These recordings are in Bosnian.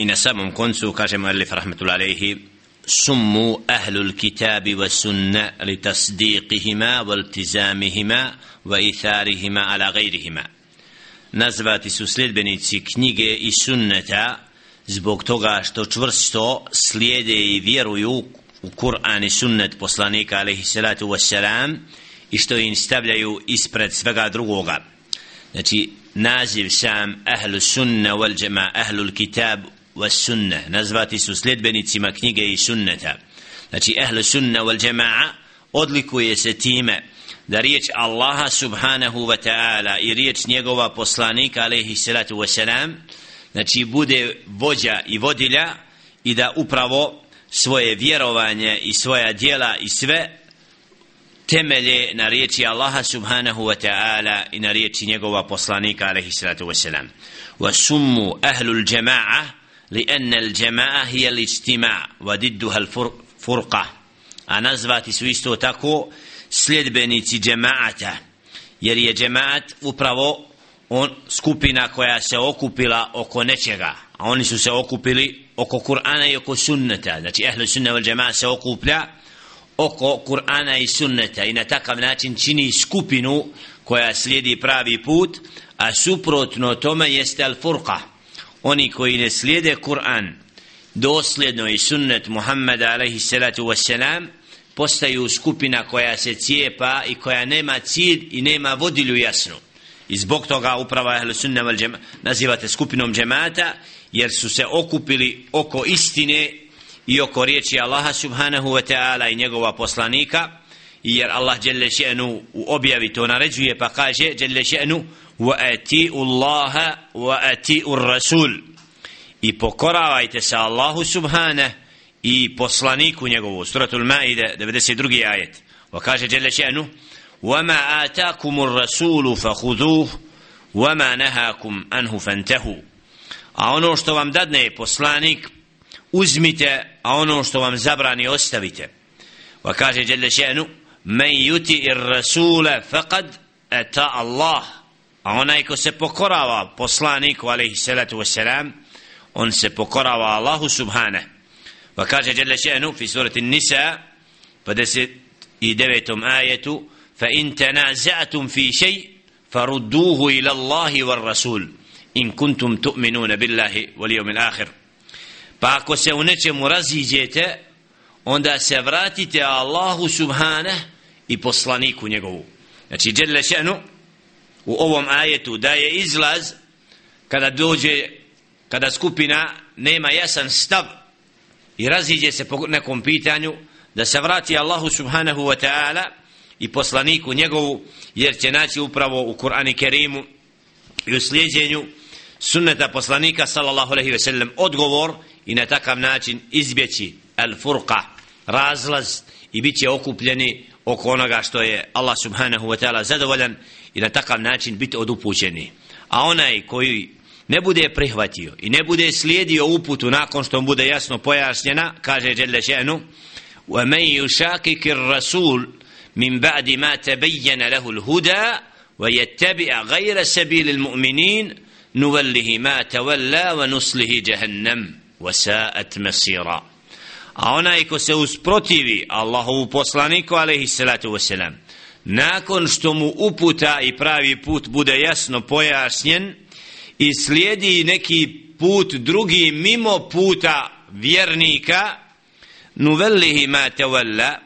i na samom koncu kaže mu Elif Rahmetul Aleyhi Summu ahlul kitabi wa sunna li tasdiqihima wa altizamihima wa itharihima ala gajrihima Nazvati su sljedbenici knjige i sunneta zbog toga što čvrsto slijede i vjeruju u Kur'an i sunnet poslanika alaihi salatu wassalam i što im stavljaju ispred svega drugoga. Znači, naziv sam ahlu sunna wal jama ahlu kitab والسنة sunna nazvati su sljedbenicima knjige i sunneta. Znači ehle sunna wal jama odlikuje se time da riječ Allaha subhanahu wa ta'ala i riječ njegova poslanika alaihi salatu wa salam znači bude vođa i vodilja i da upravo svoje vjerovanje i svoja dijela i sve temelje na riječi Allaha subhanahu wa ta'ala i na riječi njegova poslanika alaihi salatu wa salam. Wa summu ahlu l-jama'a لأن الجماعة هي الاجتماع وددها الفرقة أنزبات wa didduha l-furqa a nazvati su isto tako sljedbenici džemaata jer je džemaat upravo on skupina koja se okupila oko nečega. A oni su se okupili oko Kur'ana i oko sunneta. Znači ehlu sunna wal džemaat se okuplja oko Kur'ana i sunneta. I na takav način čini skupinu koja slijedi pravi put a suprotno tome jeste al furqa oni koji ne slijede Kur'an dosljedno i sunnet Muhammeda alaihi salatu wasalam postaju skupina koja se cijepa i koja nema cilj i nema vodilju jasnu. I zbog toga upravo ahlu Sunna val džema, nazivate skupinom džemata, jer su se okupili oko istine i oko riječi Allaha subhanahu wa ta'ala i njegova poslanika, jer Allah dželle še'nu u objavi to naređuje pa kaže dželle še'nu wa ati'u Allaha wa ati'u Rasul i pokoravajte se Allahu subhanahu i poslaniku njegovu suratul maide 92. ajet wa kaže jelle še'nu وما آتاكم الرسول فخذوه وما نهاكم عنه فانتهوا a ono što vam dadne poslanik uzmite a ono što vam zabrani ostavite wa kaže jelle še'nu men yuti ir rasula faqad ata Allah a onaj ko se pokorava poslaniku alaihi salatu wasalam on se pokorava Allahu subhanahu وكاجة جل شأنه في سورة النساء فدست إدبتم آية فإن تنازعتم في شيء فردوه إلى الله والرسول إن كنتم تؤمنون بالله واليوم الآخر فأكو سونتش مرزي جيتا onda se vratite Allahu subhane i poslaniku njegovu. Znači, Đele še'nu u ovom ajetu da je izlaz kada dođe, kada skupina nema jasan stav i raziđe se po nekom pitanju da se vrati Allahu subhanahu wa ta'ala i poslaniku njegovu jer će naći upravo u Kur'ani Kerimu i u slijedjenju sunneta poslanika sallallahu alaihi ve sellem odgovor i na takav način izbjeći al furqa razlaz i bit će okupljeni oko onoga što je Allah subhanahu wa ta'ala zadovoljan i na takav način biti odupućeni a onaj koji ne bude prihvatio i ne bude slijedio uputu nakon što mu bude jasno pojašnjena, kaže Jelle še'nu, وَمَنْ يُشَاكِكِ الرَّسُولِ مِنْ بَعْدِ مَا تَبَيَّنَ لَهُ الْهُدَى وَيَتَّبِعَ غَيْرَ سَبِيلِ الْمُؤْمِنِينَ نُوَلِّهِ مَا تَوَلَّى وَنُسْلِهِ جَهَنَّمْ وَسَاءَتْ مَسِيرًا A onaj ko se usprotivi Allahovu poslaniku alaihi salatu wasalam nakon što mu uputa i pravi put bude jasno pojašnjen i slijedi neki put drugi mimo puta vjernika nuvellihi ma tawalla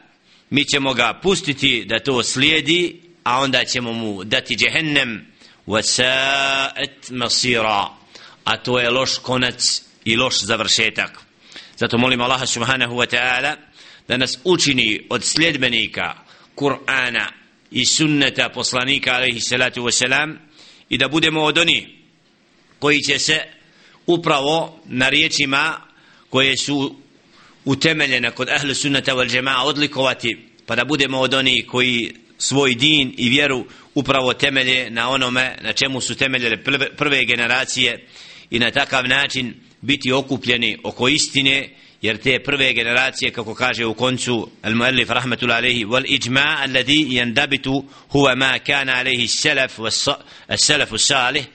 mi ćemo ga pustiti da to slijedi a onda ćemo mu dati džehennem. Wasa'at masira. A to je loš konac i loš završetak zato molim Allaha subhanahu wa ta'ala da nas učini od sljedbenika Kur'ana i sunneta poslanika alaihi salatu wasalam i da budemo od onih koji će se upravo na riječima koje su utemeljene kod ahlu sunnata wal džema'a odlikovati pa da budemo od onih koji svoj din i vjeru upravo temelje na onome na čemu su temeljele prve generacije i na takav način biti okupljeni oko istine jer te prve generacije kako kaže u koncu al-muallif rahmetullahi alayhi wal ijma alladhi yandabitu huwa ma kana alayhi as-salaf was-salaf as-salih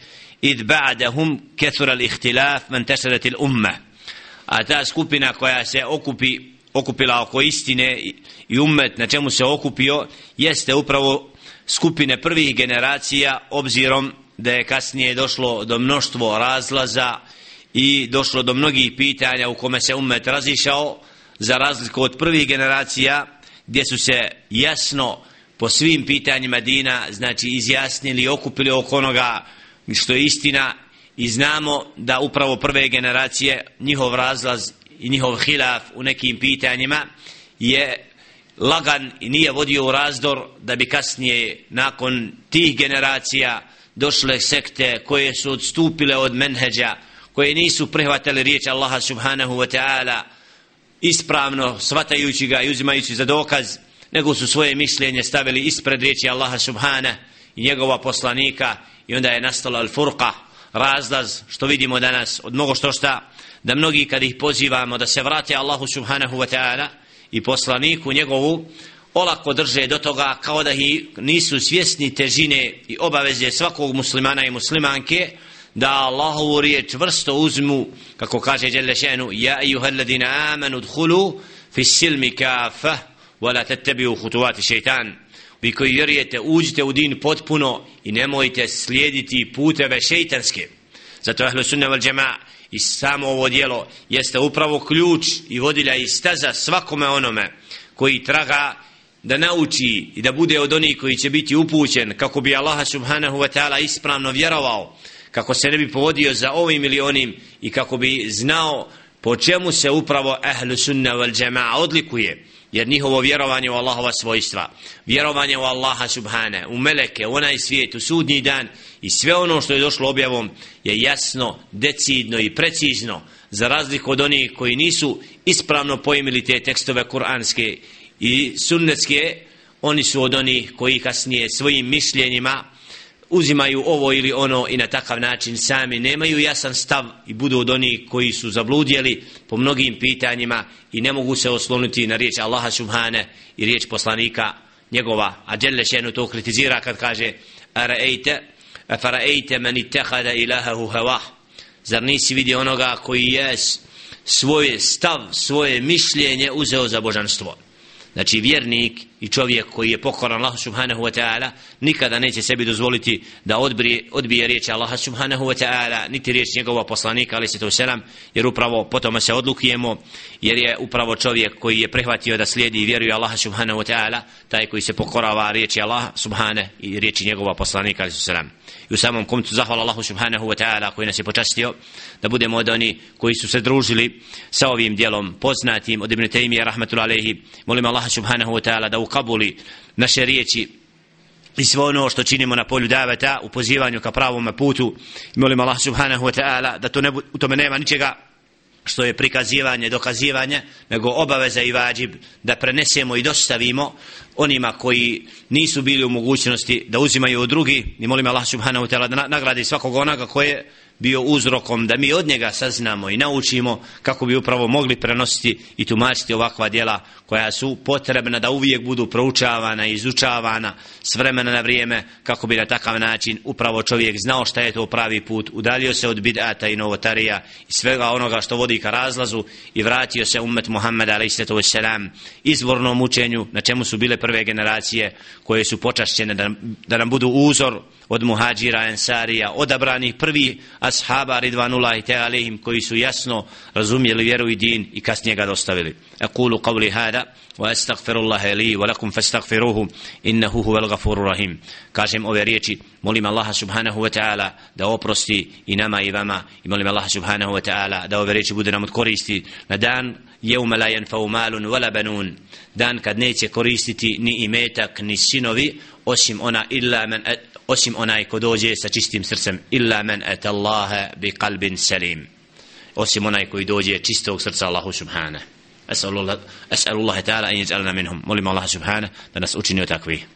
id ba'dahum kathura al-ikhtilaf man tasarat al-umma. A ta skupina koja se okupi okupila oko istine i ummet na čemu se okupio jeste upravo skupine prvih generacija obzirom da je kasnije došlo do mnoštvo razlaza i došlo do mnogih pitanja u kome se umet razišao za razliku od prvih generacija gdje su se jasno po svim pitanjima dina znači izjasnili i okupili oko onoga što je istina i znamo da upravo prve generacije njihov razlaz i njihov hilaf u nekim pitanjima je lagan i nije vodio u razdor da bi kasnije nakon tih generacija došle sekte koje su odstupile od menheđa koje nisu prihvatali riječ Allaha subhanahu wa ta'ala ispravno svatajući ga i uzimajući za dokaz nego su svoje mišljenje stavili ispred riječi Allaha subhana i njegova poslanika i onda je nastala al-furqa razlaz što vidimo danas od mnogo što šta da mnogi kad ih pozivamo da se vrate Allahu subhanahu wa ta'ala i poslaniku njegovu olako drže do toga kao da ih nisu svjesni težine i obaveze svakog muslimana i muslimanke da Allahovu riječ vrsto uzmu kako kaže Đelešenu ja ejuha alladina amanu dhulu fi silmi kafa wala tattabi'u khutuwati shaytan. Vi koji vjerujete uđite u din potpuno i nemojte slijediti puteve šejtanske zato ahlu sunna wal jamaa i samo ovo dijelo jeste upravo ključ i vodilja i staza svakome onome koji traga da nauči i da bude od onih koji će biti upućen kako bi Allaha subhanahu wa ta'ala ispravno vjerovao kako se ne bi povodio za ovim ili onim i kako bi znao po čemu se upravo ehlu sunna wal jama'a odlikuje. Jer njihovo vjerovanje u Allahova svojstva vjerovanje u Allaha subhane u meleke, u onaj svijet, u sudnji dan i sve ono što je došlo objavom je jasno, decidno i precizno za razliku od onih koji nisu ispravno pojmili te tekstove kuranske i sunnetske oni su od onih koji kasnije svojim mišljenjima uzimaju ovo ili ono i na takav način sami nemaju jasan stav i budu od onih koji su zabludjeli po mnogim pitanjima i ne mogu se osloniti na riječ Allaha subhane i riječ poslanika njegova. A Đelle šenu to kritizira kad kaže araejte Faraejte man ittehada ilahahu hawah zar nisi vidio onoga koji je svoje stav, svoje mišljenje uzeo za božanstvo? Znači vjernik i čovjek koji je pokoran Allahu subhanahu wa ta'ala nikada neće sebi dozvoliti da odbije, odbije riječ Allaha subhanahu wa ta'ala niti riječ njegova poslanika ali se to selam jer upravo potom se odlukujemo jer je upravo čovjek koji je prihvatio da slijedi i vjeruje Allaha subhanahu wa ta'ala taj koji se pokorava riječi Allaha subhanahu i riječi njegova poslanika ali se selam i u samom komitu zahvala Allahu subhanahu wa ta'ala koji nas je počastio da budemo od oni koji su se družili sa ovim dijelom poznatim od Ibn Taymiyyah rahmatullahi alejhi molim Allah subhanahu wa ta'ala da kabuli naše riječi i sve ono što činimo na polju daveta u pozivanju ka pravom putu. I molim Allah subhanahu wa ta'ala da to ne, u tome nema ničega što je prikazivanje, dokazivanje, nego obaveza i vađib da prenesemo i dostavimo onima koji nisu bili u mogućnosti da uzimaju od drugi i molim Allah subhanahu wa ta'ala da nagradi svakog onoga koje bio uzrokom da mi od njega saznamo i naučimo kako bi upravo mogli prenositi i tumačiti ovakva djela koja su potrebna da uvijek budu proučavana i izučavana s vremena na vrijeme kako bi na takav način upravo čovjek znao šta je to pravi put udalio se od bidata i novotarija i svega onoga što vodi ka razlazu i vratio se umet Muhammeda a.s. izvornom učenju na čemu su bile prve generacije koje su počašćene da, da nam budu uzor od muhađira, ensarija, odabranih prvi ashaba ridvanullahi te alihim koji su jasno razumjeli vjeru i din i kasnije ga dostavili. Ekulu qavli hada wa astaghfirullaha li wa lakum fastaghfiruhu innahu huval ghafurur rahim. Kažem ove riječi, molim Allaha subhanahu wa ta'ala da oprosti i nama i vama i molim Allaha subhanahu wa ta'ala da ove riječi bude nam od koristi na dan jevma la yanfa'u malun wala banun dan kad neće koristiti ni imetak ni sinovi osim ona illa man osim onaj ko dođe sa čistim srcem illa men et Allahe bi kalbin selim osim onaj koji dođe čistog srca Allahu subhanahu أسأل الله, أسأل الله تعالى أن يجعلنا منهم ولم الله سبحانه لنس أتني وتكويه